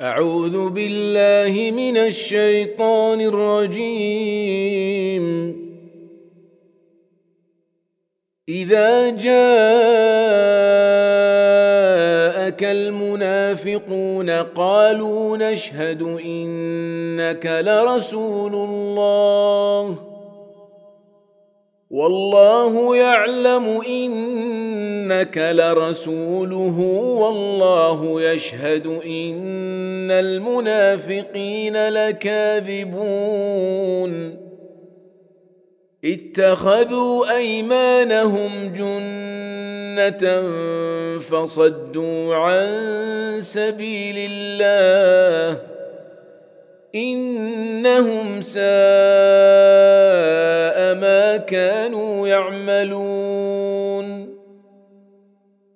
أعوذ بالله من الشيطان الرجيم. إذا جاءك المنافقون قالوا نشهد إنك لرسول الله. والله يعلم إنك لرسوله والله يشهد إن المنافقين لكاذبون. اتخذوا أيمانهم جنة فصدوا عن سبيل الله. إنهم ساء ما كانوا يعملون.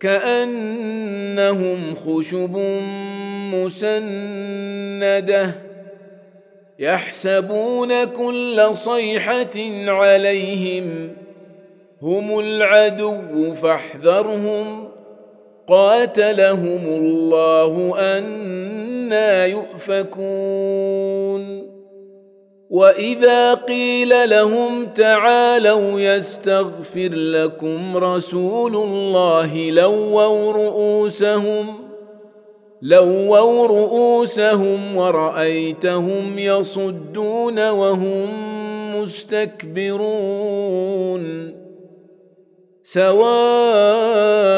كأنهم خشب مسندة يحسبون كل صيحة عليهم هم العدو فاحذرهم قاتلهم الله أنا يؤفكون واذا قيل لهم تعالوا يستغفر لكم رسول الله لووا رؤوسهم لووا رؤوسهم ورأيتهم يصدون وهم مستكبرون سواء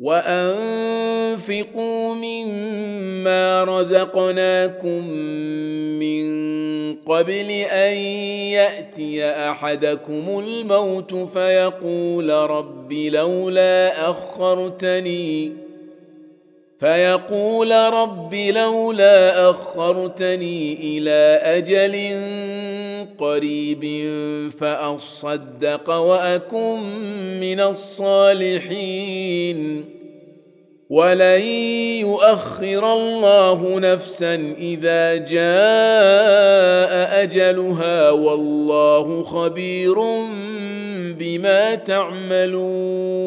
وأنفقوا مما رزقناكم من قبل أن يأتي أحدكم الموت فيقول رب لولا أخرتني فيقول رب لولا أخرتني إلى أجل قريب فأصدق وأكن من الصالحين. ولن يؤخر الله نفسا إذا جاء أجلها والله خبير بما تعملون.